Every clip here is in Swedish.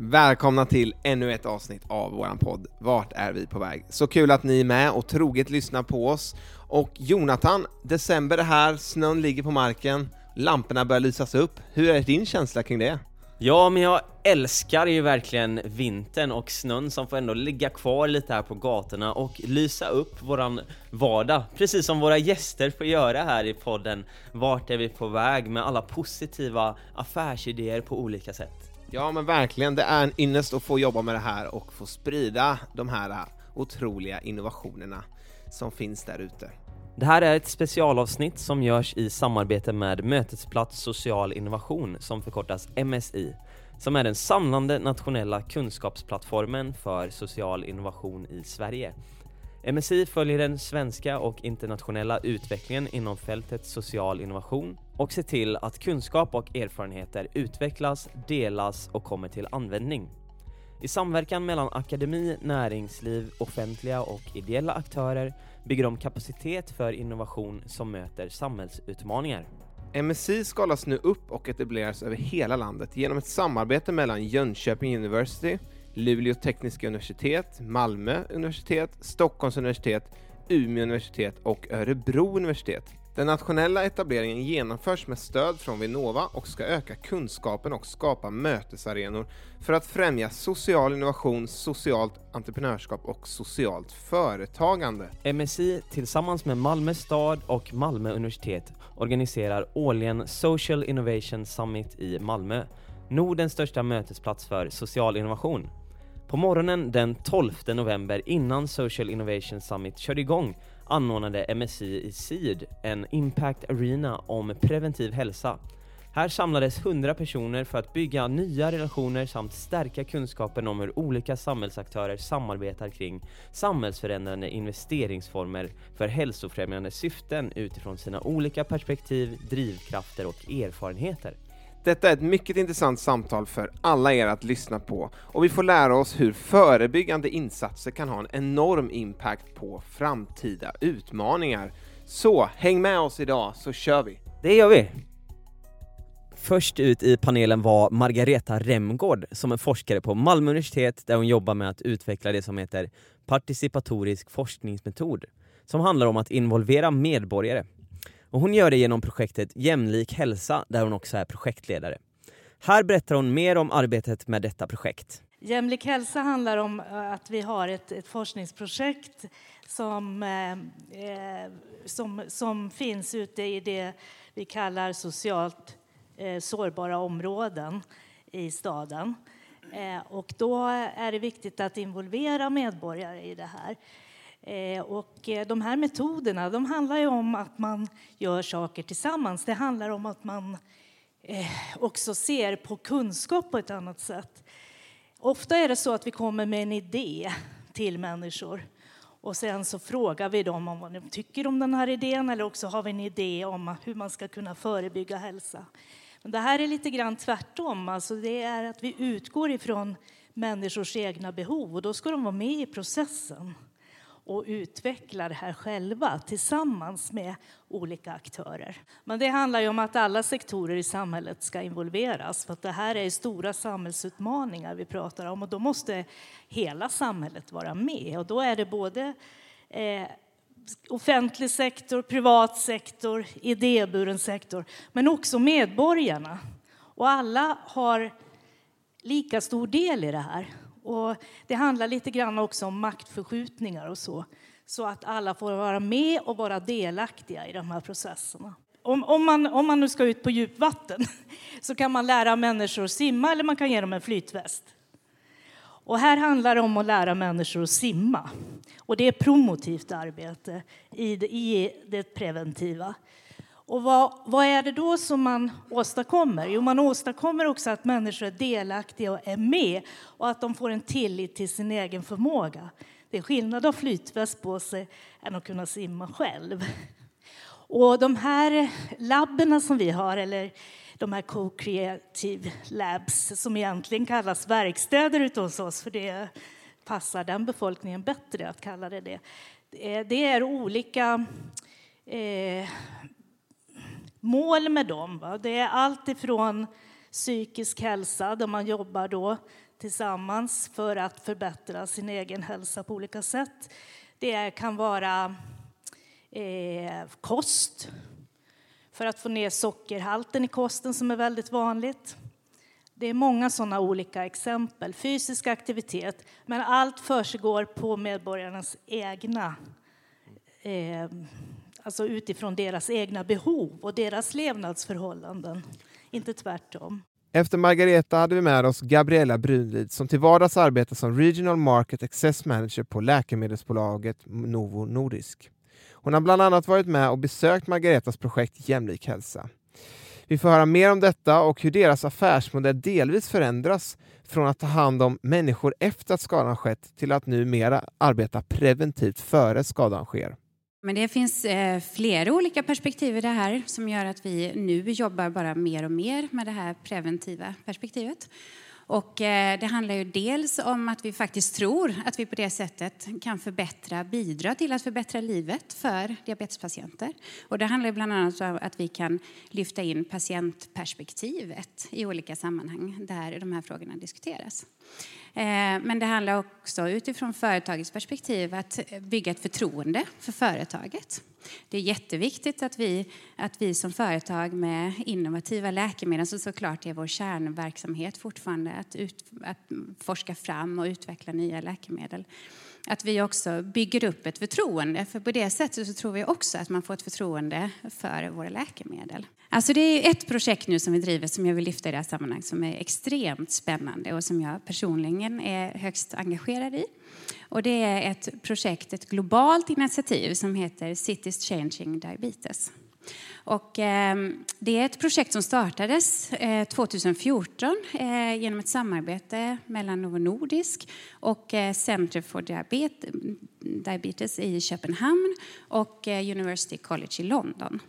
Välkomna till ännu ett avsnitt av våran podd Vart är vi på väg? Så kul att ni är med och troget lyssnar på oss. Och Jonathan, december är här, snön ligger på marken, lamporna börjar lysas upp. Hur är din känsla kring det? Ja, men jag älskar ju verkligen vintern och snön som får ändå ligga kvar lite här på gatorna och lysa upp våran vardag, precis som våra gäster får göra här i podden Vart är vi på väg? med alla positiva affärsidéer på olika sätt. Ja men verkligen, det är en ynnest att få jobba med det här och få sprida de här äh, otroliga innovationerna som finns där ute. Det här är ett specialavsnitt som görs i samarbete med Mötesplats Social Innovation som förkortas MSI som är den samlande nationella kunskapsplattformen för social innovation i Sverige. MSI följer den svenska och internationella utvecklingen inom fältet social innovation och ser till att kunskap och erfarenheter utvecklas, delas och kommer till användning. I samverkan mellan akademi, näringsliv, offentliga och ideella aktörer bygger de kapacitet för innovation som möter samhällsutmaningar. MSI skalas nu upp och etableras över hela landet genom ett samarbete mellan Jönköping University, Luleå tekniska universitet, Malmö universitet, Stockholms universitet, Umeå universitet och Örebro universitet. Den nationella etableringen genomförs med stöd från Vinnova och ska öka kunskapen och skapa mötesarenor för att främja social innovation, socialt entreprenörskap och socialt företagande. MSI tillsammans med Malmö stad och Malmö universitet organiserar årligen Social Innovation Summit i Malmö, Nordens största mötesplats för social innovation. På morgonen den 12 november innan Social Innovation Summit körde igång anordnade MSI i Seed en Impact Arena om preventiv hälsa. Här samlades 100 personer för att bygga nya relationer samt stärka kunskapen om hur olika samhällsaktörer samarbetar kring samhällsförändrande investeringsformer för hälsofrämjande syften utifrån sina olika perspektiv, drivkrafter och erfarenheter. Detta är ett mycket intressant samtal för alla er att lyssna på och vi får lära oss hur förebyggande insatser kan ha en enorm impact på framtida utmaningar. Så häng med oss idag så kör vi! Det gör vi! Först ut i panelen var Margareta Remgård som är forskare på Malmö universitet där hon jobbar med att utveckla det som heter participatorisk forskningsmetod som handlar om att involvera medborgare och hon gör det genom projektet Jämlik hälsa där hon också är projektledare. Här berättar hon mer om arbetet med detta projekt. Jämlik hälsa handlar om eh, att vi har ett, ett forskningsprojekt som, eh, eh, som, som finns ute i det vi kallar socialt eh, sårbara områden i staden. Eh, och då är det viktigt att involvera medborgare i det här. Eh, och eh, de här metoderna de handlar ju om att man gör saker tillsammans. Det handlar om att man eh, också ser på kunskap på ett annat sätt. Ofta är det så att vi kommer med en idé till människor och sen så frågar vi dem om vad de tycker om den här idén eller också har vi en idé om hur man ska kunna förebygga hälsa. Men det här är lite grann tvärtom, alltså det är att vi utgår ifrån människors egna behov och då ska de vara med i processen och utveckla det här själva tillsammans med olika aktörer. Men det handlar ju om att alla sektorer i samhället ska involveras för att det här är stora samhällsutmaningar vi pratar om och då måste hela samhället vara med och då är det både eh, offentlig sektor, privat sektor, idéburen sektor men också medborgarna. Och alla har lika stor del i det här. Och det handlar lite grann också om maktförskjutningar och så, så att alla får vara med och vara delaktiga i de här processerna. Om, om, man, om man nu ska ut på djupvatten så kan man lära människor att simma eller man kan ge dem en flytväst. Och här handlar det om att lära människor att simma. Och det är promotivt arbete i det, i det preventiva. Och vad, vad, är det då som man åstadkommer? Jo, man åstadkommer också att människor är delaktiga och är med och att de får en tillit till sin egen förmåga. Det är skillnad att ha flytväst på sig än att kunna simma själv. Och de här labben som vi har, eller de här co-creative labs som egentligen kallas verkstäder ute hos oss, för det passar den befolkningen bättre att kalla det det. Det är olika eh, mål med dem. Va? Det är allt ifrån psykisk hälsa, där man jobbar då tillsammans för att förbättra sin egen hälsa på olika sätt. Det kan vara eh, kost, för att få ner sockerhalten i kosten som är väldigt vanligt. Det är många sådana olika exempel. Fysisk aktivitet, men allt försiggår på medborgarnas egna eh, alltså utifrån deras egna behov och deras levnadsförhållanden, inte tvärtom. Efter Margareta hade vi med oss Gabriella Brunlid som till vardags arbetar som Regional Market Access Manager på läkemedelsbolaget Novo Nordisk. Hon har bland annat varit med och besökt Margaretas projekt Jämlik hälsa. Vi får höra mer om detta och hur deras affärsmodell delvis förändras från att ta hand om människor efter att skadan skett till att numera arbeta preventivt före skadan sker. Men det finns eh, flera olika perspektiv i det här som gör att vi nu jobbar bara mer och mer med det här preventiva perspektivet. Och eh, det handlar ju dels om att vi faktiskt tror att vi på det sättet kan förbättra, bidra till att förbättra livet för diabetespatienter. Och det handlar bland annat om att vi kan lyfta in patientperspektivet i olika sammanhang där de här frågorna diskuteras. Eh, men det handlar också utifrån företagets perspektiv att bygga ett förtroende för företaget. Det är jätteviktigt att vi, att vi som företag med innovativa läkemedel, som såklart är vår kärnverksamhet fortfarande, att, ut, att forska fram och utveckla nya läkemedel, att vi också bygger upp ett förtroende. För på det sättet så tror vi också att man får ett förtroende för våra läkemedel. Alltså det är ett projekt nu som vi driver som jag vill lyfta i det här sammanhanget som är extremt spännande och som jag personligen är högst engagerad i. Och det är ett projekt, ett globalt initiativ som heter Cities Changing Diabetes. Och, eh, det är ett projekt som startades eh, 2014 eh, genom ett samarbete mellan Novo Nordisk och eh, Center for Diabetes i Köpenhamn och eh, University College i London.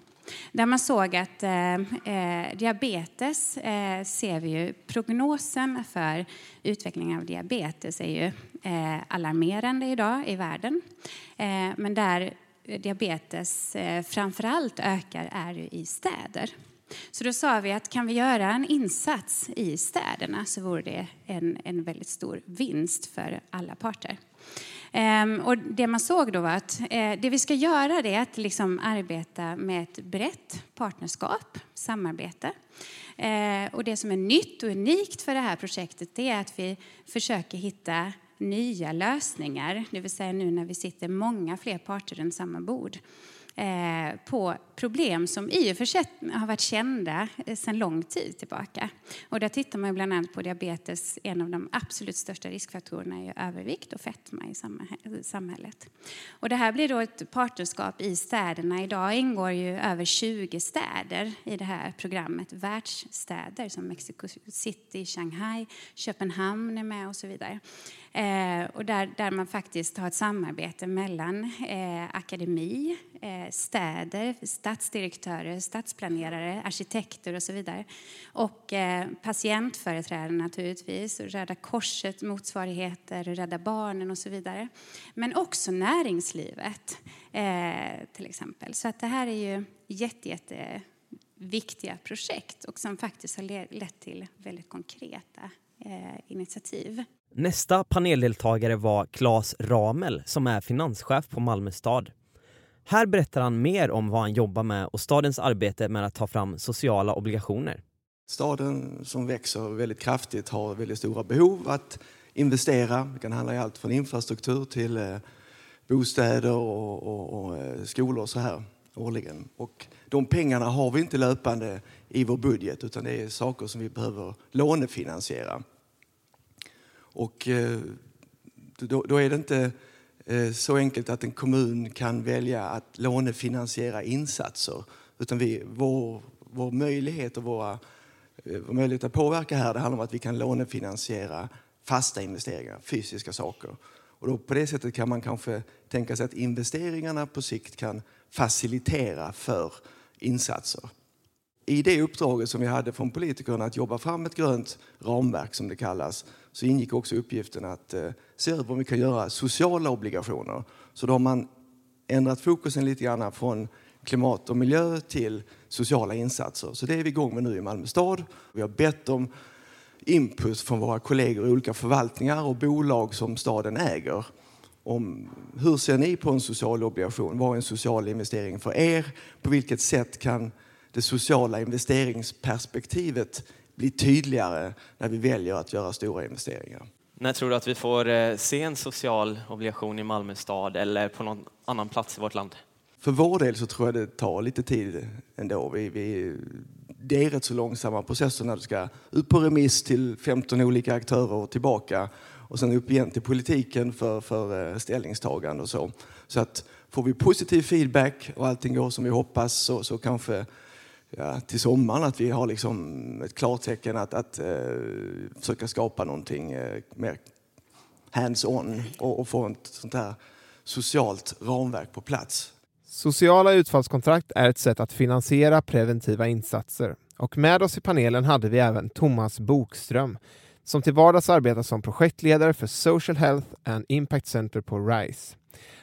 Där man såg att eh, eh diabetes eh, ser vi ju, prognosen för utvecklingen av diabetes är ju eh, alarmerande idag i världen. Eh, men där diabetes eh, framför allt ökar är ju i städer. Så då sa vi att kan vi göra en insats i städerna så vore det en, en väldigt stor vinst för alla parter. Ehm, och det man såg då var att eh, det vi ska göra är att liksom arbeta med ett brett partnerskap, samarbete. Eh, och det som är nytt och unikt för det här projektet är att vi försöker hitta nya lösningar, det vill säga nu när vi sitter många fler parter runt samma bord. Eh, på problem som i och för sig har varit kända eh, sedan lång tid tillbaka. Och där tittar man bland annat på diabetes. En av de absolut största riskfaktorerna är övervikt och fetma i samhället. Och det här blir då ett partnerskap i städerna. Idag ingår ju över 20 städer i det här programmet. Världsstäder som Mexico City, Shanghai, Köpenhamn är med och så vidare. Eh, och där, där man faktiskt har ett samarbete mellan eh, akademi, Eh, städer, stadsdirektörer, stadsplanerare, arkitekter och så vidare. Och eh, patientföreträdare naturligtvis, och Röda Korset motsvarigheter, Rädda Barnen och så vidare. Men också näringslivet eh, till exempel. Så att det här är ju jätte, jätte viktiga projekt och som faktiskt har lett till väldigt konkreta initiativ. Nästa paneldeltagare var Claes Ramel som är finanschef på Malmö stad. Här berättar han mer om vad han jobbar med och stadens arbete med att ta fram sociala obligationer. Staden som växer väldigt kraftigt har väldigt stora behov att investera. Det kan handla i allt från infrastruktur till eh, bostäder och, och, och eh, skolor så här årligen. Och de pengarna har vi inte löpande i vår budget utan det är saker som vi behöver lånefinansiera. Och eh, då, då är det inte Eh, så enkelt att en kommun kan välja att lånefinansiera insatser. Utan vi, vår, vår möjlighet och våra eh, vår möjlighet att påverka här det handlar om att vi kan lånefinansiera fasta investeringar, fysiska saker. Och då på det sättet kan man kanske tänka sig att investeringarna på sikt kan facilitera för insatser. I det uppdraget som vi hade från politikerna att jobba fram ett grönt ramverk som det kallas så ingick också uppgiften att eh, se över om vi kan göra sociala obligationer. Så då har man ändrat fokusen lite grann från klimat och miljö till sociala insatser. Så det är vi igång med nu i Malmö stad. Vi har bett om input från våra kollegor i olika förvaltningar och bolag som staden äger. Om hur ser ni på en social obligation? Vad är en social investering för er? På vilket sätt kan det sociala investeringsperspektivet bli tydligare när vi väljer att göra stora investeringar? När tror du att vi får eh, se en social obligation i Malmö stad eller på någon annan plats i vårt land? För vår del så tror jag det tar lite tid ändå. Vi, vi, det är rätt så långsamma processer när du ska ut på remiss till 15 olika aktörer och tillbaka och sen upp igen till politiken för, för eh, ställningstagande och så. Så att får vi positiv feedback och allting går som vi hoppas så, så kanske ja, till sommaren att vi har liksom ett klartecken att, att eh, försöka skapa någonting eh, mer hands-on och, och få ett sånt här socialt ramverk på plats. Sociala utfallskontrakt är ett sätt att finansiera preventiva insatser. Och med oss i panelen hade vi även Thomas Bokström som till vardags arbetar som projektledare för Social Health and Impact Center på RISE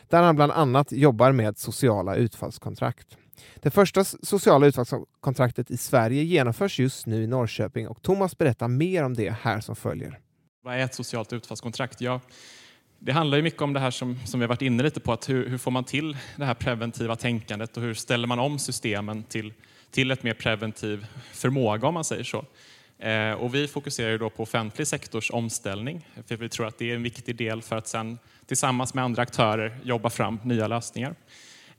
där han bland annat jobbar med sociala utfallskontrakt. Det första sociala utfallskontraktet i Sverige genomförs just nu i Norrköping och Thomas berättar mer om det här som följer. Vad är ett socialt utfallskontrakt? Ja, det handlar ju mycket om det här som, som vi varit inne lite på, att hur, hur, får man till det här preventiva tänkandet och hur ställer man om systemen till, till ett mer preventiv förmåga om man säger så. Eh, och vi fokuserar ju då på offentlig sektors omställning, för vi tror att det är en viktig del för att sen tillsammans med andra aktörer jobba fram nya lösningar.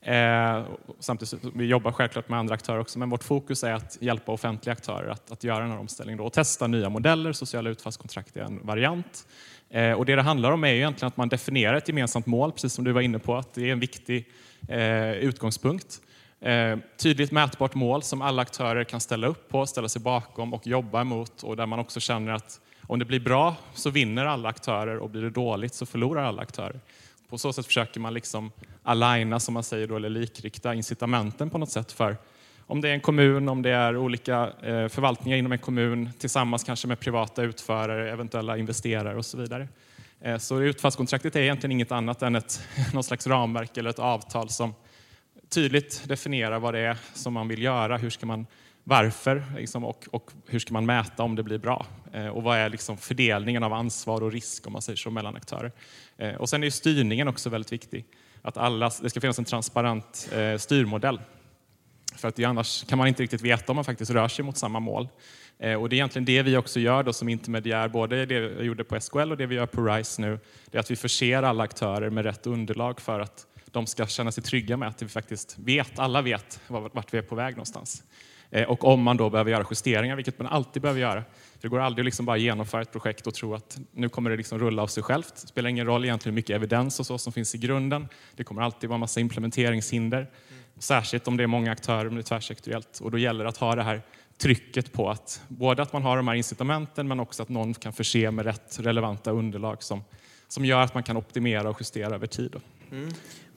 Eh, samtidigt vi jobbar självklart med andra aktörer också, men vårt fokus är att hjälpa offentliga aktörer att, att göra den här omställningen då, och testa nya modeller. Sociala utfallskontrakt är en variant. Eh, och det det handlar om är egentligen att man definierar ett gemensamt mål, precis som du var inne på, att det är en viktig eh, utgångspunkt. Eh, tydligt mätbart mål som alla aktörer kan ställa upp på, ställa sig bakom och jobba emot och där man också känner att om det blir bra så vinner alla aktörer och blir det dåligt så förlorar alla aktörer. På så sätt försöker man liksom aligna, som man säger då, eller likrikta incitamenten på något sätt för om det är en kommun, om det är olika eh, förvaltningar inom en kommun tillsammans kanske med privata utförare, eventuella investerare och så vidare. Eh, så utfallskontraktet är egentligen inget annat än ett någon slags ramverk eller ett avtal som tydligt definierar vad det är som man vill göra, hur ska man, varför liksom, och, och, hur ska man mäta om det blir bra? Eh, och vad är liksom fördelningen av ansvar och risk om man säger så mellan aktörer? Eh, och sen är styrningen också väldigt viktig. Att alla, det ska finnas en transparent eh, styrmodell för att annars kan man inte riktigt veta om man faktiskt rör sig mot samma mål. Eh, och det är egentligen det vi också gör då som intermediär, både det vi gjorde på SKL och det vi gör på RISE nu. Det är att vi förser alla aktörer med rätt underlag för att de ska känna sig trygga med att vi faktiskt vet, alla vet vart vi är på väg någonstans. Eh, och om man då behöver göra justeringar, vilket man alltid behöver göra. Det går aldrig att liksom bara genomföra ett projekt och tro att nu kommer det liksom rulla av sig självt. Det spelar ingen roll egentligen hur mycket evidens och så som finns i grunden. Det kommer alltid vara massa implementeringshinder. Särskilt om det är många aktörer, om det är tvärsektoriellt. Och då gäller det att ha det här trycket på att både att man har de här incitamenten men också att någon kan förse med rätt relevanta underlag som, som gör att man kan optimera och justera över tid. Mm.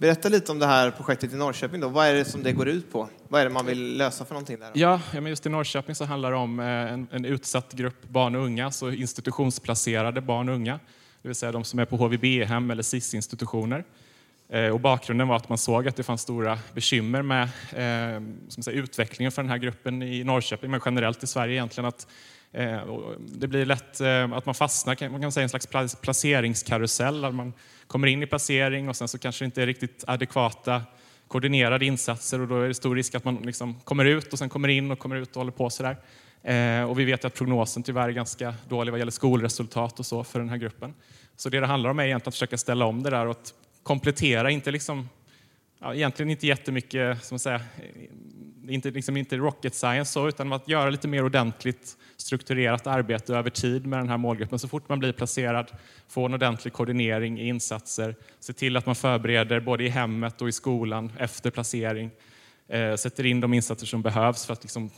Berätta lite om det här projektet i Norrköping. Då. Vad är det som det går ut på? Vad är det man vill lösa för någonting? Där? Ja, men just i Norrköping så handlar det om eh, en, en utsatt grupp barn och unga, så institutionsplacerade barn och unga. Det vill säga de som är på HVB-hem eller SIS-institutioner. Eh, och bakgrunden var att man såg att det fanns stora bekymmer med eh, som säger, utvecklingen för den här gruppen i Norrköping, men generellt i Sverige egentligen. Att, eh, det blir lätt eh, att man fastnar man kan säga en slags placeringskarusell, där man kommer in i placering och sen så kanske det inte är riktigt adekvata koordinerade insatser och då är det stor risk att man liksom kommer ut och sen kommer in och kommer ut och håller på sådär. Eh, och vi vet att prognosen tyvärr är ganska dålig vad gäller skolresultat och så för den här gruppen. Så det det handlar om är egentligen att försöka ställa om det där och att komplettera, inte liksom, ja, egentligen inte jättemycket, som säga, inte, liksom inte rocket science så, utan att göra lite mer ordentligt strukturerat arbete över tid med den här målgruppen. Så fort man blir placerad, få en ordentlig koordinering i insatser, se till att man förbereder både i hemmet och i skolan efter placering, eh, sätter in de insatser som behövs för att, liksom,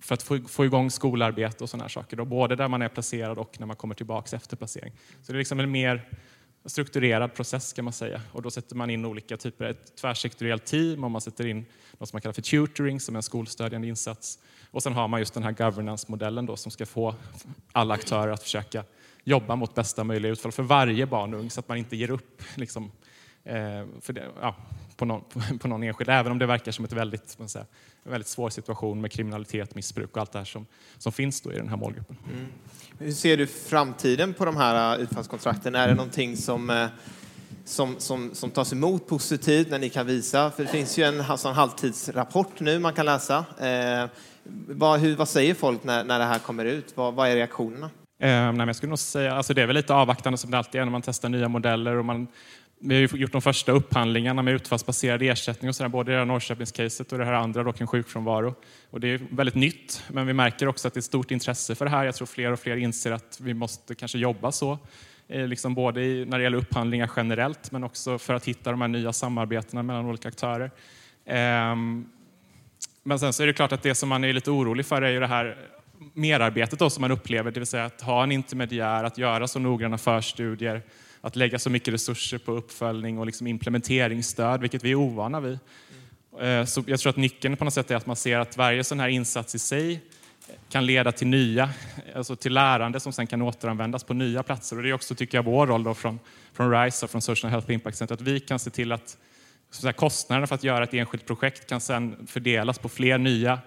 för att få, få igång skolarbete och sådana saker, då, både där man är placerad och när man kommer tillbaka efter placering. Så det är liksom en mer strukturerad process kan man säga. Och då sätter man in olika typer, ett tvärsektoriellt team och man sätter in något som man kallar för tutoring som är en skolstödjande insats. Och sen har man just den här governance-modellen då som ska få alla aktörer att försöka jobba mot bästa möjliga utfall för varje barn och ung så att man inte ger upp liksom, eh, för det, ja, på, någon, på någon enskild, även om det verkar som ett väldigt, man säga, en väldigt svår situation med kriminalitet, missbruk och allt det här som, som finns då i den här målgruppen. Mm. Hur ser du framtiden på de här äh, utfallskontrakten? Är det någonting som, äh, som, som, som tas emot positivt när ni kan visa? För det finns ju en sån halvtidsrapport nu man kan läsa. Eh, vad, hur, vad säger folk när, när det här kommer ut? Vad, vad är reaktionerna? Eh, nej, jag skulle nog säga, alltså det är väl lite avvaktande som det alltid är när man testar nya modeller och man vi har gjort de första upphandlingarna med utfallsbaserad ersättning och sådär, både i det här Norrköpingscaset och det här andra då kring sjukfrånvaro. Och det är väldigt nytt, men vi märker också att det är ett stort intresse för det här. Jag tror fler och fler inser att vi måste kanske jobba så, eh, liksom både i, när det gäller upphandlingar generellt, men också för att hitta de här nya samarbetena mellan olika aktörer. Ehm, men sen så är det klart att det som man är lite orolig för är ju det här merarbetet då som man upplever, det vill säga att ha en intermediär, att göra så noggranna förstudier, att lägga så mycket resurser på uppföljning och liksom implementeringsstöd, vilket vi är ovana vid. Mm. Så jag tror att nyckeln på något sätt är att man ser att varje sån här insats i sig kan leda till nya, alltså till lärande som sen kan återanvändas på nya platser. Och det är också, tycker jag, vår roll då från, från RISE och från Social Health Impact Center, att vi kan se till att så kostnaderna för att göra ett enskilt projekt kan sen fördelas på fler nya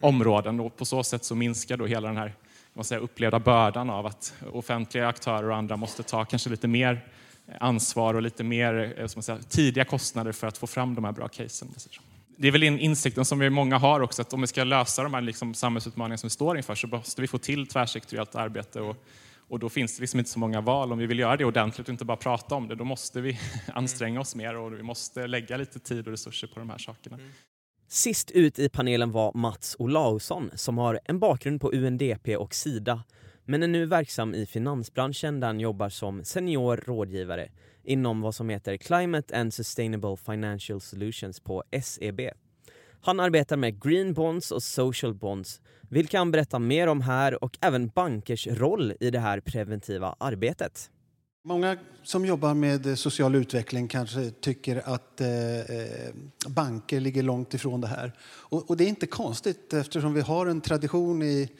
områden och på så sätt så minskar då hela den här vad säger, upplevda bördan av att offentliga aktörer och andra måste ta kanske lite mer ansvar och lite mer eh, som säger, tidiga kostnader för att få fram de här bra casen. Det är väl en insikten som vi många har också, att om vi ska lösa de här liksom samhällsutmaningar som vi står inför så måste vi få till tvärsektoriellt arbete och, och då finns det liksom inte så många val. Om vi vill göra det ordentligt och inte bara prata om det, då måste vi anstränga oss mer och vi måste lägga lite tid och resurser på de här sakerna. Mm. Sist ut i panelen var Mats Olausson som har en bakgrund på UNDP och Sida men är nu verksam i finansbranschen där han jobbar som senior rådgivare inom vad som heter Climate and Sustainable Financial Solutions på SEB. Han arbetar med green bonds och social bonds, vilka han berättar mer om här och även bankers roll i det här preventiva arbetet. Många som jobbar med eh, social utveckling kanske tycker att eh, eh, banker ligger långt ifrån det här. Och, och, det är inte konstigt eftersom vi har en tradition i,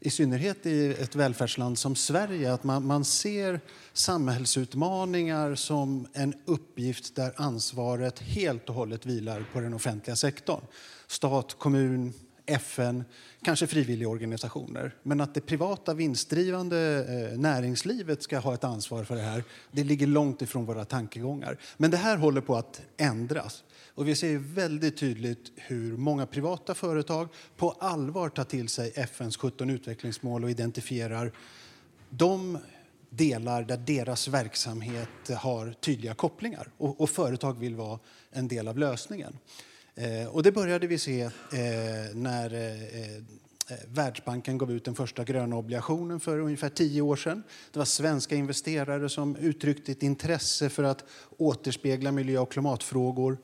i synnerhet i ett välfärdsland som Sverige att man, man ser samhällsutmaningar som en uppgift där ansvaret helt och hållet vilar på den offentliga sektorn. Stat, kommun, FN, kanske frivilligorganisationer. Men att det privata vinstdrivande eh, näringslivet ska ha ett ansvar för det här, det ligger långt ifrån våra tankegångar. Men det här håller på att ändras. Och vi ser väldigt tydligt hur många privata företag på allvar tar till sig FNs 17 utvecklingsmål och identifierar de delar där deras verksamhet har tydliga kopplingar och, och företag vill vara en del av lösningen. Eh, och det började vi se eh, när eh, Världsbanken gav ut den första gröna obligationen för ungefär tio år sedan. Det var svenska investerare som uttryckte ett intresse för att återspegla miljö och klimatfrågor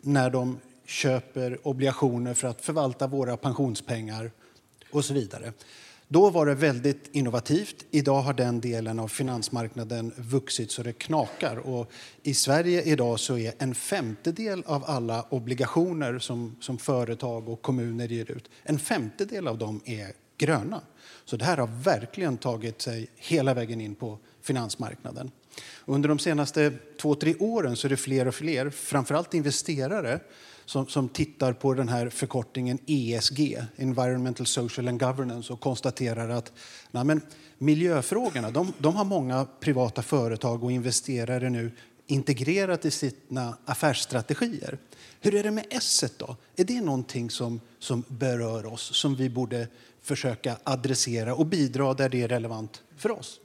när de köper obligationer för att förvalta våra pensionspengar och så vidare. Då var det väldigt innovativt. Idag har den delen av finansmarknaden vuxit så det knakar. Och I Sverige idag så är en femtedel av alla obligationer som, som företag och kommuner ger ut, en femtedel av dem är gröna. Så det här har verkligen tagit sig hela vägen in på finansmarknaden. Under de senaste två, tre åren så är det fler och fler, framförallt investerare, som, som tittar på den här förkortningen ESG, Environmental, Social and Governance och konstaterar att nej men, miljöfrågorna de, de har många privata företag och investerare nu integrerat i sina affärsstrategier. Hur är det med S då? Är det någonting som, som berör oss, som vi borde försöka adressera och bidra där det är relevant för oss.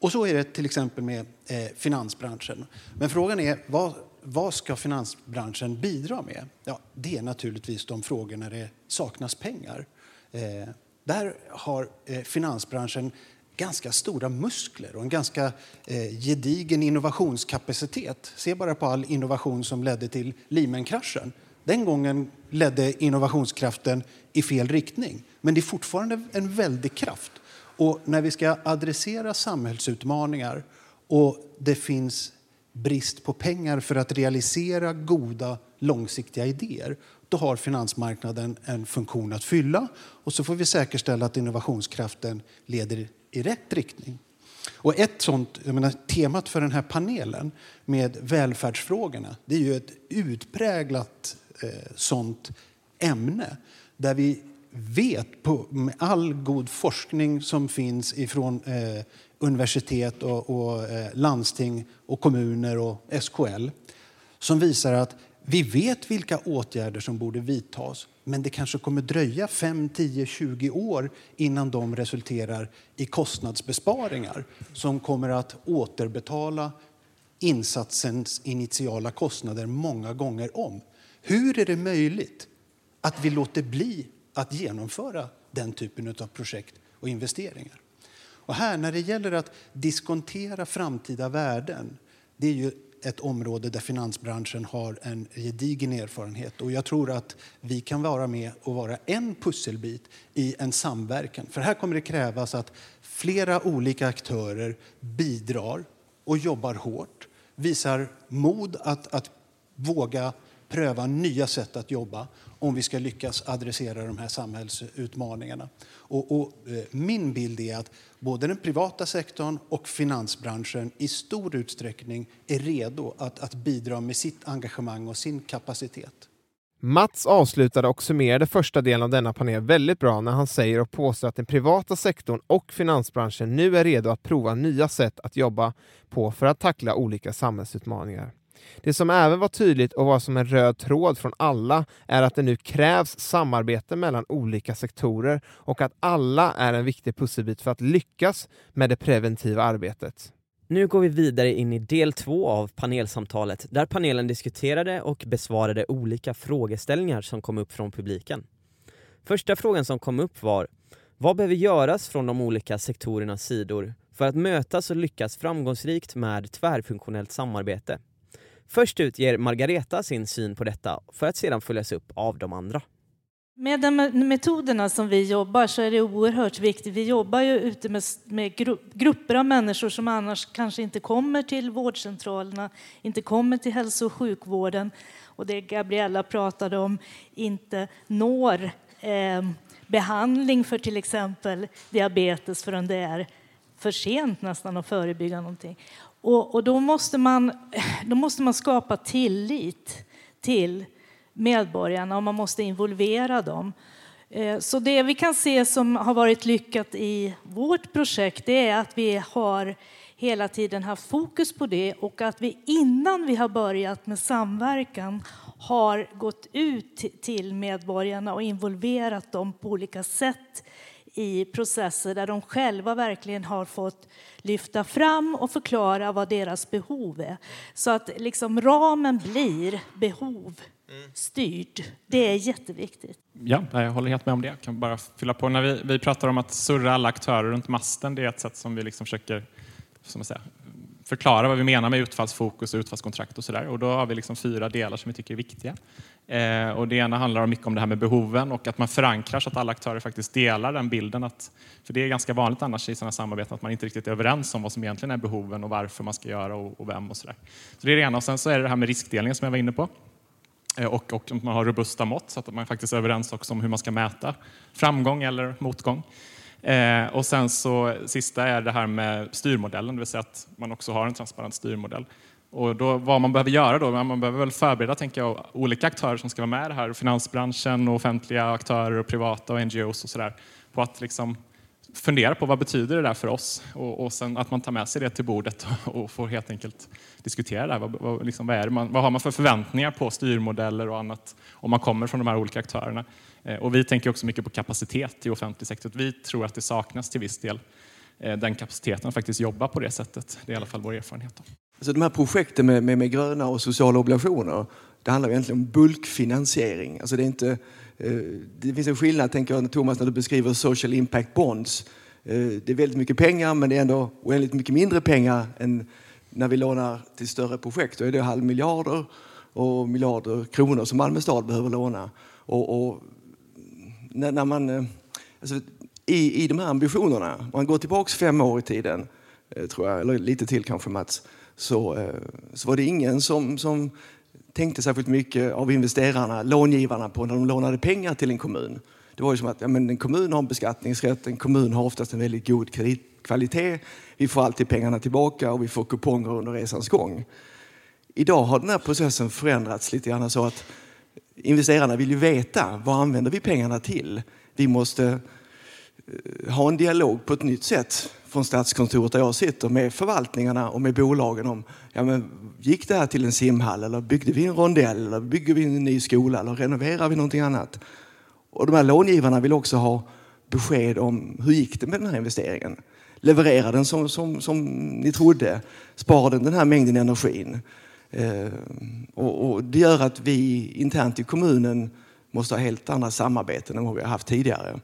Och så är det till exempel med eh, finansbranschen. Men frågan är vad, vad ska finansbranschen bidra med? Ja, det är naturligtvis de frågor när det saknas pengar. Eh, där har eh, finansbranschen ganska stora muskler och en ganska eh, gedigen innovationskapacitet. Se bara på all innovation som ledde till Lehman-kraschen. Den gången ledde innovationskraften i fel riktning, men det är fortfarande en väldig kraft. Och när vi ska adressera samhällsutmaningar och det finns brist på pengar för att realisera goda långsiktiga idéer, då har finansmarknaden en funktion att fylla och så får vi säkerställa att innovationskraften leder i rätt riktning. Och ett sånt, jag menar, temat för den här panelen med välfärdsfrågorna, det är ju ett utpräglat eh, sånt ämne där vi vet på, med all god forskning som finns ifrån eh, universitet och, och eh, landsting och kommuner och SKL som visar att vi vet vilka åtgärder som borde vidtas men det kanske kommer dröja 5, 10, 20 år innan de resulterar i kostnadsbesparingar som kommer att återbetala insatsens initiala kostnader många gånger om. Hur är det möjligt att vi låter bli att genomföra den typen av projekt och investeringar? Och här, när det gäller att diskontera framtida värden, det är ju ett område där finansbranschen har en gedigen erfarenhet. Och jag tror att vi kan vara med och vara en pusselbit i en samverkan. För här kommer det krävas att flera olika aktörer bidrar och jobbar hårt, visar mod att, att våga pröva nya sätt att jobba om vi ska lyckas adressera de här samhällsutmaningarna. Och, och eh, min bild är att både den privata sektorn och finansbranschen i stor utsträckning är redo att, att bidra med sitt engagemang och sin kapacitet. Mats avslutade och summerade första delen av denna panel väldigt bra när han säger och påstår att den privata sektorn och finansbranschen nu är redo att prova nya sätt att jobba på för att tackla olika samhällsutmaningar. Det som även var tydligt och var som en röd tråd från alla är att det nu krävs samarbete mellan olika sektorer och att alla är en viktig pusselbit för att lyckas med det preventiva arbetet. Nu går vi vidare in i del två av panelsamtalet där panelen diskuterade och besvarade olika frågeställningar som kom upp från publiken. Första frågan som kom upp var Vad behöver göras från de olika sektorernas sidor för att mötas och lyckas framgångsrikt med tvärfunktionellt samarbete? Först ut ger Margareta sin syn på detta för att sedan följas upp av de andra. Med de metoderna som vi jobbar så är det oerhört viktigt. Vi jobbar ju ute med, med grupper av människor som annars kanske inte kommer till vårdcentralerna, inte kommer till hälso och sjukvården och det Gabriella pratade om inte når eh, behandling för till exempel diabetes förrän det är för sent nästan att förebygga någonting. Och, och då, måste man, då måste man skapa tillit till medborgarna och man måste involvera dem. Eh, så det vi kan se som har varit lyckat i vårt projekt det är att vi har hela tiden haft fokus på det och att vi innan vi har börjat med samverkan har gått ut till medborgarna och involverat dem på olika sätt i processer där de själva verkligen har fått lyfta fram och förklara vad deras behov är. Så att liksom ramen blir behov styrd. Det är jätteviktigt. Ja, jag håller helt med om det. Jag kan bara fylla på. När vi, vi pratar om att surra alla aktörer runt masten, det är ett sätt som vi liksom försöker som säga, förklara vad vi menar med utfallsfokus och utfallskontrakt och sådär. Och då har vi liksom fyra delar som vi tycker är viktiga. Eh, och det ena handlar mycket om det här med behoven och att man förankrar så att alla aktörer faktiskt delar den bilden. Att, för det är ganska vanligt annars i sådana samarbeten att man inte riktigt är överens om vad som egentligen är behoven och varför man ska göra och, och vem och sådär. Så det är det ena. Och sen så är det det här med riskdelning som jag var inne på. Eh, och, och att man har robusta mått så att man faktiskt är överens också om hur man ska mäta framgång eller motgång. Eh, och sen så sista är det här med styrmodellen, det vill säga att man också har en transparent styrmodell. Och då, vad man behöver göra då, man behöver väl förbereda tänker jag, olika aktörer som ska vara med i det här, finansbranschen, och offentliga aktörer, och privata och NGOs och sådär, på att liksom fundera på vad betyder det där för oss och, och sen att man tar med sig det till bordet och, och får helt enkelt diskutera det. Vad, vad, liksom, vad, är det man, vad har man för förväntningar på styrmodeller och annat om man kommer från de här olika aktörerna? Eh, och vi tänker också mycket på kapacitet i offentlig sektor. Vi tror att det saknas till viss del eh, den kapaciteten att faktiskt jobba på det sättet. Det är i alla fall vår erfarenhet. Alltså de här projekten med, med, med gröna och sociala obligationer, det handlar egentligen om bulkfinansiering. Alltså det, är inte, eh, det finns en skillnad, tänker jag, Thomas, när du beskriver social impact bonds. Det är väldigt mycket pengar, men det är ändå oändligt mycket mindre pengar än när vi lånar till större projekt. Då är det halv miljarder och miljarder kronor som Malmö stad behöver låna. Och, och när, när man, eh, alltså, i, I de här ambitionerna, om man går tillbaka fem år i tiden, eh, tror jag, eller lite till kanske Mats, så, eh, så var det ingen som, som tänkte särskilt mycket av investerarna, långivarna, på när de lånade pengar till en kommun. Det var ju som att ja, men en kommun har en beskattningsrätt, en kommun har oftast en väldigt god kreditkvalitet. Vi får alltid pengarna tillbaka och vi får kuponger under resans gång. Idag har den här processen förändrats lite grann så att investerarna vill ju veta vad använder vi pengarna till. Vi måste eh, ha en dialog på ett nytt sätt från Statskontoret där jag sitter med förvaltningarna och med bolagen om ja, men, gick det här till en simhall eller byggde vi en rondell eller bygger vi en ny skola eller renoverar vi någonting annat? Och de här långivarna vill också ha besked om hur gick det med den här investeringen? Levererar den som, som, som ni trodde? Sparar den den här mängden energin? Eh, och, och, det gör att vi internt i kommunen måste ha helt andra samarbeten än vad vi har haft tidigare.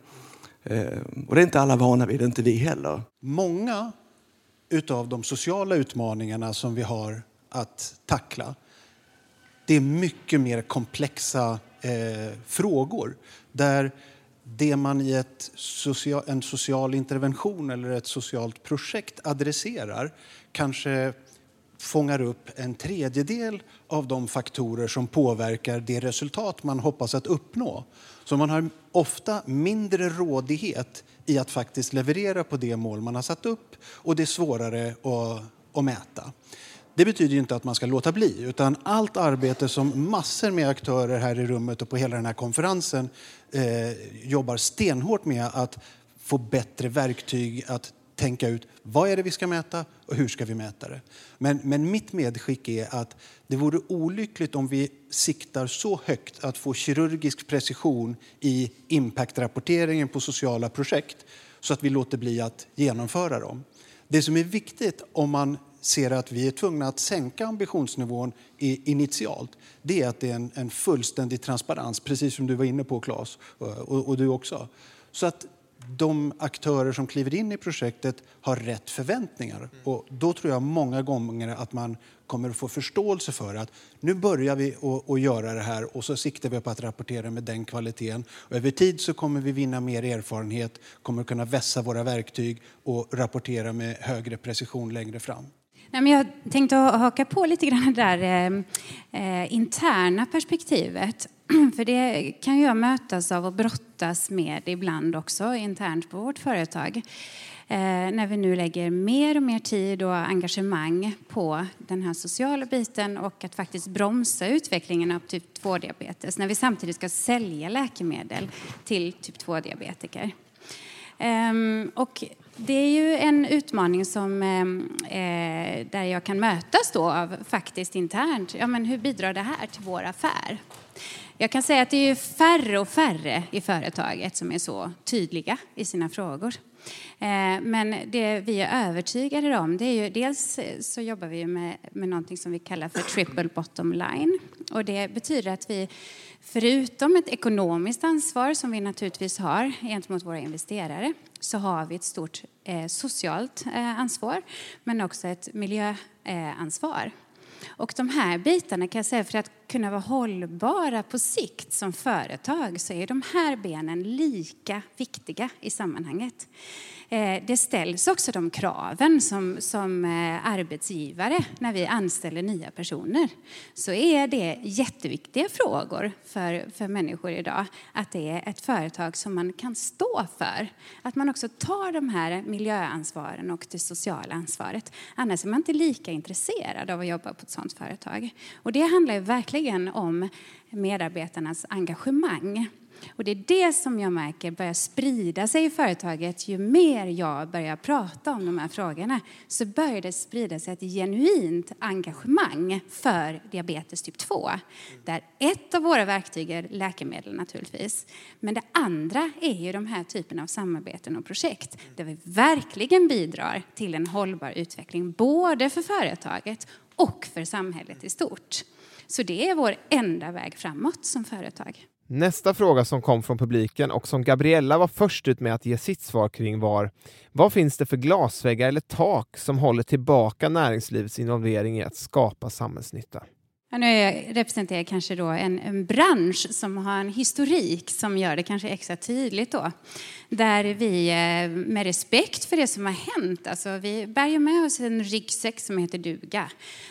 Eh, och det är inte alla vana vid, inte vi heller. Många utav de sociala utmaningarna som vi har att tackla, det är mycket mer komplexa eh, frågor där det man i ett social, en social intervention eller ett socialt projekt adresserar kanske fångar upp en tredjedel av de faktorer som påverkar det resultat man hoppas att uppnå. Så man har ofta mindre rådighet i att faktiskt leverera på det mål man har satt upp och det är svårare att, att mäta. Det betyder inte att man ska låta bli, utan allt arbete som massor med aktörer här i rummet och på hela den här konferensen eh, jobbar stenhårt med att få bättre verktyg att tänka ut vad är det vi ska mäta och hur ska vi mäta det. Men, men mitt medskick är att det vore olyckligt om vi siktar så högt att få kirurgisk precision i impactrapporteringen på sociala projekt så att vi låter bli att genomföra dem. Det som är viktigt om man ser att vi är tvungna att sänka ambitionsnivån initialt, det är att det är en, en fullständig transparens, precis som du var inne på Claes, och, och du också. Så att de aktörer som kliver in i projektet har rätt förväntningar. Mm. Och då tror jag många gånger att man kommer att få förståelse för att nu börjar vi att göra det här och så siktar vi på att rapportera med den kvaliteten. Och över tid så kommer vi vinna mer erfarenhet, kommer kunna vässa våra verktyg och rapportera med högre precision längre fram. Nej, men jag tänkte haka på lite grann det där eh, eh interna perspektivet. För det kan jag mötas av och brottas med ibland också internt på vårt företag. Eh, när vi nu lägger mer och mer tid och engagemang på den här sociala biten och att faktiskt bromsa utvecklingen av typ 2-diabetes när vi samtidigt ska sälja läkemedel till typ 2-diabetiker. Ehm, och det är ju en utmaning som, eh, eh, där jag kan mötas då av faktiskt internt. Ja, men hur bidrar det här till vår affär? Jag kan säga att det är färre och färre i företaget som är så tydliga i sina frågor. Eh, men det vi är övertygade om, det är ju dels så jobbar vi med, med någonting som vi kallar för triple bottom line. Och det betyder att vi förutom ett ekonomiskt ansvar som vi naturligtvis har gentemot våra investerare så har vi ett stort eh, socialt eh, ansvar men också ett miljöansvar. Eh, och de här bitarna kan jag säga för att kunna vara hållbara på sikt som företag så är de här benen lika viktiga i sammanhanget. Eh, det ställs också de kraven som, som eh, arbetsgivare när vi anställer nya personer. Så är det jätteviktiga frågor för, för människor idag. Att det är ett företag som man kan stå för. Att man också tar de här miljöansvaren och det sociala ansvaret. Annars är man inte lika intresserad av att jobba på ett sådant företag. Och det handlar verkligen verkligen om medarbetarnas engagemang. Och det är det som jag märker börjar sprida sig i företaget. Ju mer jag börjar prata om de här frågorna så börjar det sprida sig ett genuint engagemang för diabetes typ 2. Där ett av våra verktyg är läkemedel naturligtvis. Men det andra är ju de här typen av samarbeten och projekt där vi verkligen bidrar till en hållbar utveckling både för företaget och för samhället i stort. Så det är vår enda väg framåt som företag. Nästa fråga som kom från publiken och som Gabriella var först ut med att ge sitt svar kring var Vad finns det för glasväggar eller tak som håller tillbaka näringslivets involvering i att skapa samhällsnytta? Ja, nu representerar jag kanske då en, en, bransch som har en historik som gör det kanske extra tydligt då. Där vi eh, med respekt för det som har hänt, alltså vi bär ju med oss en ryggsäck som heter duga.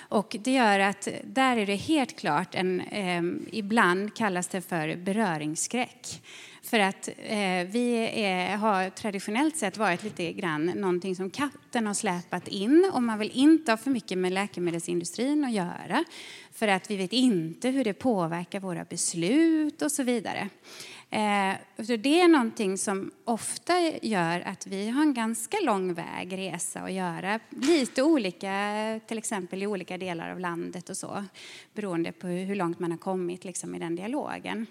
Och det gör att där är det helt klart en, eh, ibland kallas det för beröringsskräck. För att eh, vi är, har traditionellt sett varit lite grann någonting som katten har släpat in och man vill inte ha för mycket med läkemedelsindustrin att göra för att vi vet inte hur det påverkar våra beslut och så vidare. Eh, så det är någonting som ofta gör att vi har en ganska lång väg resa att göra. Lite olika, till exempel i olika delar av landet och så. Beroende på hur långt man har kommit liksom, i den dialogen.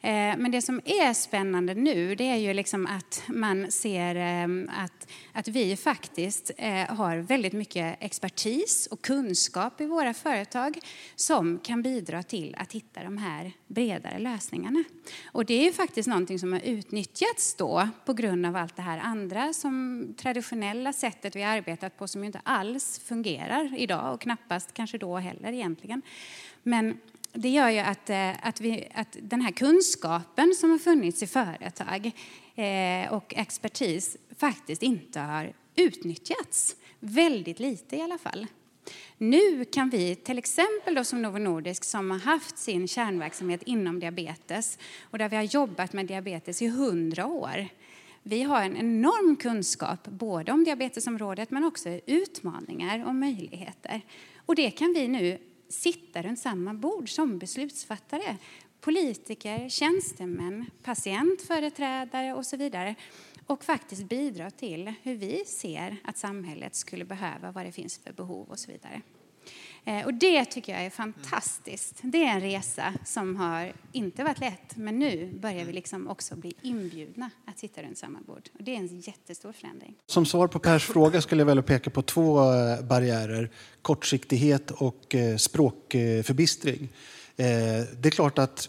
Eh, men det som är spännande nu det är ju liksom att man ser ehm, att, att vi faktiskt eh, har väldigt mycket expertis och kunskap i våra företag som kan bidra till att hitta de här bredare lösningarna. Och det är ju faktiskt någonting som har utnyttjats då på grund av allt det här andra som traditionella sättet vi har arbetat på som inte alls fungerar idag och knappast kanske då heller egentligen. Men det gör ju att, eh, att, vi, att den här kunskapen som har funnits i företag eh, och expertis faktiskt inte har utnyttjats. Väldigt lite i alla fall. Nu kan vi, till exempel då som Novo Nordisk som har haft sin kärnverksamhet inom diabetes och där vi har jobbat med diabetes i hundra år. Vi har en enorm kunskap både om diabetesområdet men också utmaningar och möjligheter. Och det kan vi nu sitta runt samma bord som beslutsfattare. Politiker, tjänstemän, patientföreträdare och så vidare. Och faktiskt bidra till hur vi ser att samhället skulle behöva, vad det finns för behov och så vidare. Eh, och det tycker jag är fantastiskt. Det är en resa som har inte varit lätt, men nu börjar vi liksom också bli inbjudna att sitta runt samma bord. Och det är en jättestor förändring. Som svar på Pers fråga skulle jag vilja peka på två eh, barriärer. Kortsiktighet och eh, språkförbistring. Det är klart att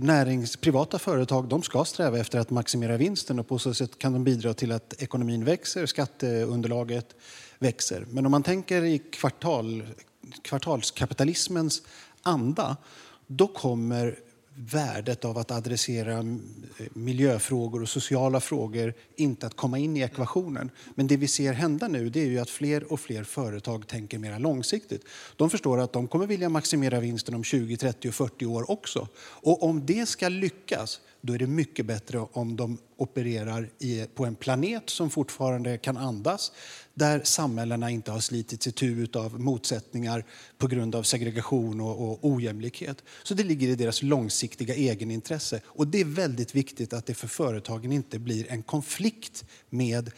närings, privata företag de ska sträva efter att maximera vinsten och på så sätt kan de bidra till att ekonomin växer, skatteunderlaget växer. Men om man tänker i kvartal, kvartalskapitalismens anda, då kommer värdet av att adressera eh, miljöfrågor och sociala frågor inte att komma in i ekvationen. Men det vi ser hända nu det är ju att fler och fler företag tänker mer långsiktigt. De förstår att de kommer vilja maximera vinsten om 20, 30 och 40 år också. Och om det ska lyckas då är det mycket bättre om de opererar i, på en planet som fortfarande kan andas där samhällena inte har slitits itu av motsättningar på grund av segregation och, och ojämlikhet. Så det ligger i deras långsiktiga egenintresse. Och det är väldigt viktigt att det för företagen inte blir en konflikt med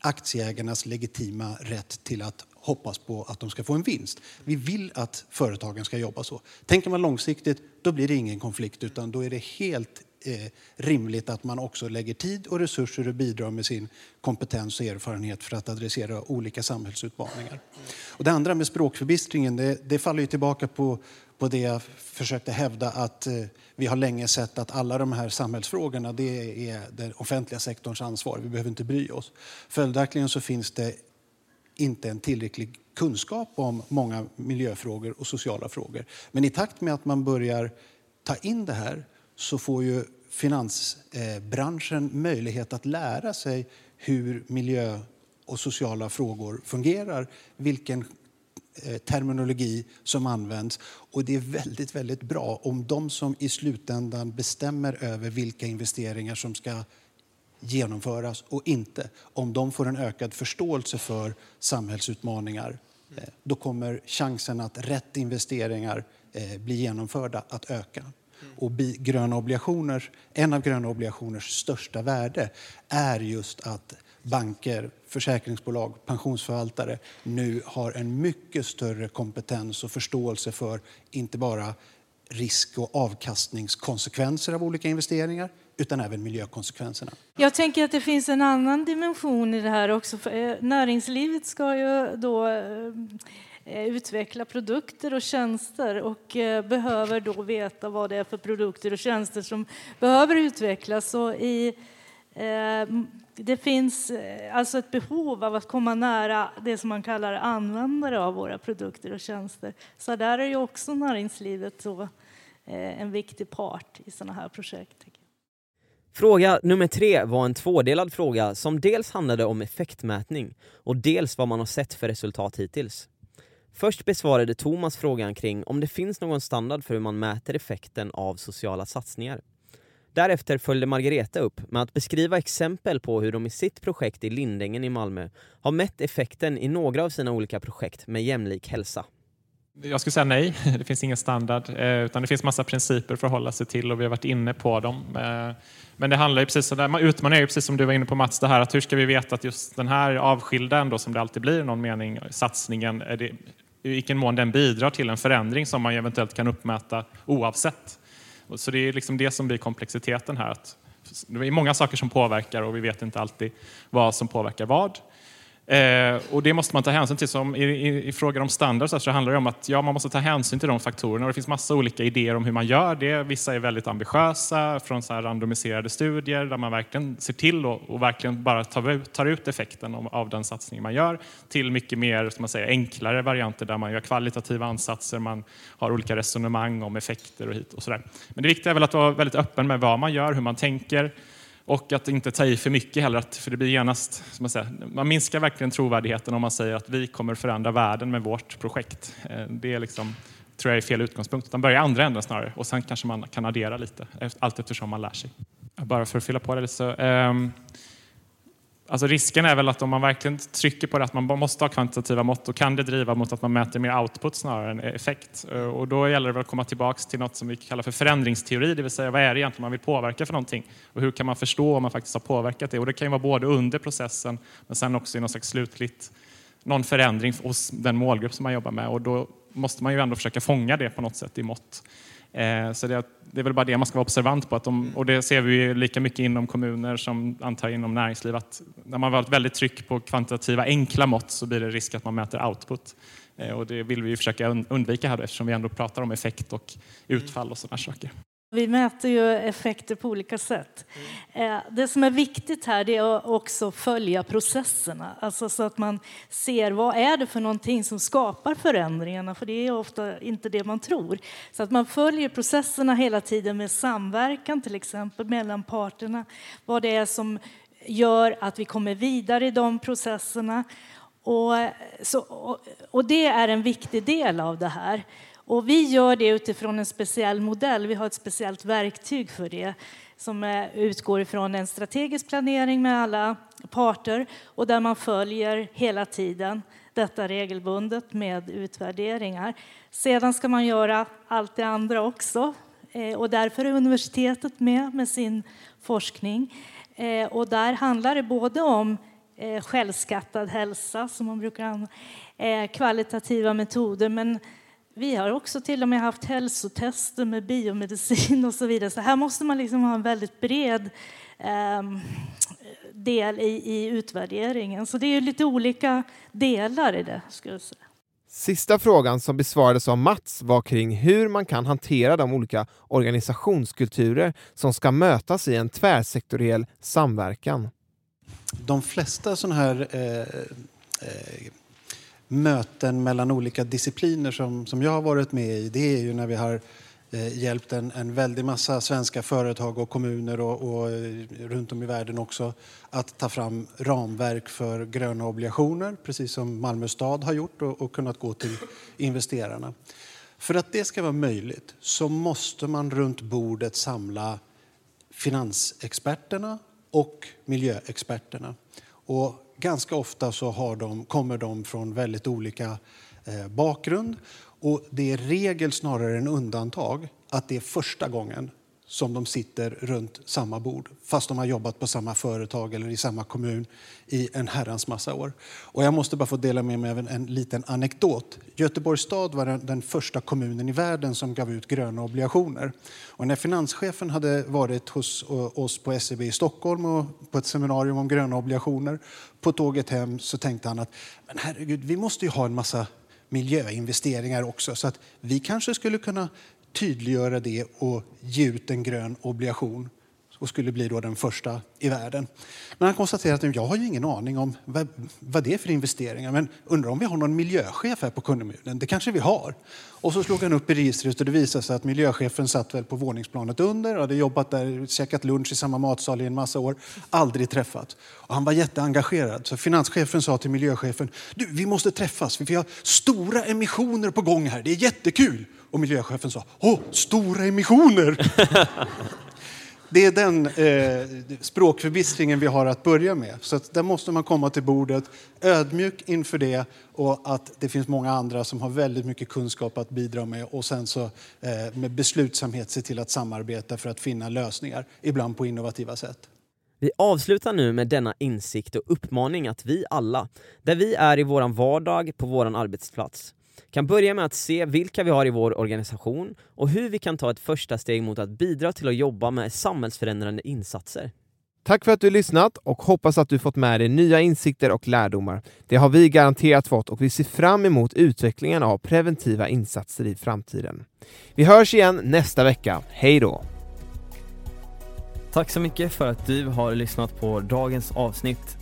aktieägarnas legitima rätt till att hoppas på att de ska få en vinst. Vi vill att företagen ska jobba så. Tänker man långsiktigt, då blir det ingen konflikt utan då är det helt Eh, rimligt att man också lägger tid och resurser och bidrar med sin kompetens och erfarenhet för att adressera olika samhällsutmaningar. Och det andra med språkförbistringen, det, det faller ju tillbaka på, på det jag försökte hävda att eh, vi har länge sett att alla de här samhällsfrågorna det är den offentliga sektorns ansvar. Vi behöver inte bry oss. Följaktligen så finns det inte en tillräcklig kunskap om många miljöfrågor och sociala frågor. Men i takt med att man börjar ta in det här så får ju finansbranschen eh, möjlighet att lära sig hur miljö och sociala frågor fungerar, vilken eh, terminologi som används. Och det är väldigt, väldigt bra om de som i slutändan bestämmer över vilka investeringar som ska genomföras och inte, om de får en ökad förståelse för samhällsutmaningar eh, då kommer chansen att rätt investeringar blir genomförda att öka. Och gröna obligationer, en av gröna obligationers största värde är just att banker, försäkringsbolag, pensionsförvaltare nu har en mycket större kompetens och förståelse för inte bara risk och avkastningskonsekvenser av olika investeringar utan även miljökonsekvenserna. Jag tänker att det finns en annan dimension i det här också. Eh, näringslivet ska ju då eh, Eh, utveckla produkter och tjänster och eh, behöver då veta vad det är för produkter och tjänster som behöver utvecklas. Så i, eh, det finns alltså ett behov av att komma nära det som man kallar användare av våra produkter och tjänster. Så där är ju också näringslivet så en viktig part i sådana här projekt. Fråga nummer tre var en tvådelad fråga som dels handlade om effektmätning och dels vad man har sett för resultat hittills. Först besvarade Thomas frågan kring om det finns någon standard för hur man mäter effekten av sociala satsningar. Därefter följde Margareta upp med att beskriva exempel på hur de i sitt projekt i Lindängen i Malmö har mätt effekten i några av sina olika projekt med jämlik hälsa. Jag skulle säga nej, det finns ingen standard, eh, utan det finns massa principer för att hålla sig till och vi har varit inne på dem. Eh, men det handlar ju precis om, utmaningen är ju precis som du var inne på Mats, det här att hur ska vi veta att just den här avskilda ändå, som det alltid blir i någon mening, satsningen, är det, i vilken mån den bidrar till en förändring som man eventuellt kan uppmäta oavsett. Så det är liksom det som blir komplexiteten här. Att det är många saker som påverkar och vi vet inte alltid vad som påverkar vad. Eh, och det måste man ta hänsyn till. Som i, i, i frågor om standard så, så handlar det om att ja, man måste ta hänsyn till de faktorerna. Och det finns massa olika idéer om hur man gör det. Vissa är väldigt ambitiösa från så här randomiserade studier där man verkligen ser till och, och verkligen bara tar ut, tar ut effekten av, av den satsning man gör till mycket mer som man säger, enklare varianter där man gör kvalitativa ansatser, man har olika resonemang om effekter och hit och sådär. Men det viktiga är väl att vara väldigt öppen med vad man gör, hur man tänker och att inte ta i för mycket heller, för det blir genast, som man, säger, man minskar verkligen trovärdigheten om man säger att vi kommer förändra världen med vårt projekt. Eh, det är liksom, tror jag är fel utgångspunkt, utan börja i andra änden snarare och sen kanske man kan addera lite allt eftersom man lär sig. Bara för att fylla på det lite så, um, Alltså risken är väl att om man verkligen trycker på det att man måste ha kvantitativa mått, då kan det driva mot att man mäter mer output snarare än effekt. Eh, och då gäller det väl att komma tillbaka till något som vi kallar för förändringsteori, det vill säga vad är det egentligen man vill påverka för någonting? Och hur kan man förstå om man faktiskt har påverkat det? Och det kan ju vara både under processen, men sen också i något slags slutligt, någon förändring hos den målgrupp som man jobbar med. Och då måste man ju ändå försöka fånga det på något sätt i mått. Eh, så det, det, är väl bara det man ska vara observant på. Att de, och det ser vi lika mycket inom kommuner som antar inom näringsliv. Att när man har ett väldigt tryck på kvantitativa enkla mått så blir det risk att man mäter output. Eh, och det vill vi försöka undvika här eftersom vi ändå pratar om effekt och utfall och sådana saker. Vi mäter ju effekter på olika sätt. Mm. Det som är viktigt här är att också följa processerna, alltså så att man ser vad är det för någonting som skapar förändringarna, för det är ofta inte det man tror. Så att man följer processerna hela tiden med samverkan, till exempel mellan parterna, vad det är som gör att vi kommer vidare i de processerna. Och, så, och, och det är en viktig del av det här. Och vi gör det utifrån en speciell modell. Vi har ett speciellt verktyg för det som eh, utgår ifrån en strategisk planering med alla parter och där man följer hela tiden detta regelbundet med utvärderingar. Sedan ska man göra allt det andra också eh, och därför är universitetet med med sin forskning. Eh, och där handlar det både om självskattad hälsa, som man brukar använda, kvalitativa metoder, men vi har också till och med haft hälsotester med biomedicin och så vidare. Så här måste man liksom ha en väldigt bred eh, del i, i, utvärderingen. Så det är lite olika delar i det. Skulle jag säga. Sista frågan som besvarades av Mats var kring hur man kan hantera de olika organisationskulturer som ska mötas i en tvärsektoriell samverkan. De flesta sådana här eh, eh, möten mellan olika discipliner som, som jag har varit med i, det är ju när vi har eh, hjälpt en, en väldig massa svenska företag och kommuner och, och eh, runt om i världen också att ta fram ramverk för gröna obligationer, precis som Malmö stad har gjort och, och kunnat gå till investerarna. För att det ska vara möjligt så måste man runt bordet samla finansexperterna och miljöexperterna. Och ganska ofta så har de, kommer de från väldigt olika eh, bakgrund. Och det är regel snarare än undantag att det är första gången som de sitter runt samma bord fast de har jobbat på samma företag eller i samma kommun i en herrans massa år. Och jag måste bara få dela med mig av en, en liten anekdot. Göteborgs stad var den, den, första kommunen i världen som gav ut gröna obligationer. Och när finanschefen hade varit hos oss på SEB i Stockholm och på ett seminarium om gröna obligationer på tåget hem så tänkte han att men herregud, vi måste ju ha en massa miljöinvesteringar också så att vi kanske skulle kunna tydliggöra det och ge ut en grön obligation och skulle bli då den första i världen. Men han konstaterar att jag har ju ingen aning om vad, vad det är för investeringar. Men undrar om vi har någon miljöchef här på kommunen? Det kanske vi har. Och så slog han upp i registret och det visade sig att miljöchefen satt väl på våningsplanet under och hade jobbat där, käkat lunch i samma matsal i en massa år, aldrig träffat. Och han var jätteengagerad. Så finanschefen sa till miljöchefen, du, vi måste träffas för vi har stora emissioner på gång här, det är jättekul. Och miljöchefen sa, åh, stora emissioner! det är den eh, språkförbistringen vi har att börja med. Så att där måste man komma till bordet ödmjuk inför det och att det finns många andra som har väldigt mycket kunskap att bidra med och sen så eh, med beslutsamhet se till att samarbeta för att finna lösningar, ibland på innovativa sätt. Vi avslutar nu med denna insikt och uppmaning att vi alla, där vi är i våran vardag på våran arbetsplats, kan börja med att se vilka vi har i vår organisation och hur vi kan ta ett första steg mot att bidra till att jobba med samhällsförändrande insatser. Tack för att du lyssnat och hoppas att du fått med dig nya insikter och lärdomar. Det har vi garanterat fått och vi ser fram emot utvecklingen av preventiva insatser i framtiden. Vi hörs igen nästa vecka. Hej då! Tack så mycket för att du har lyssnat på dagens avsnitt.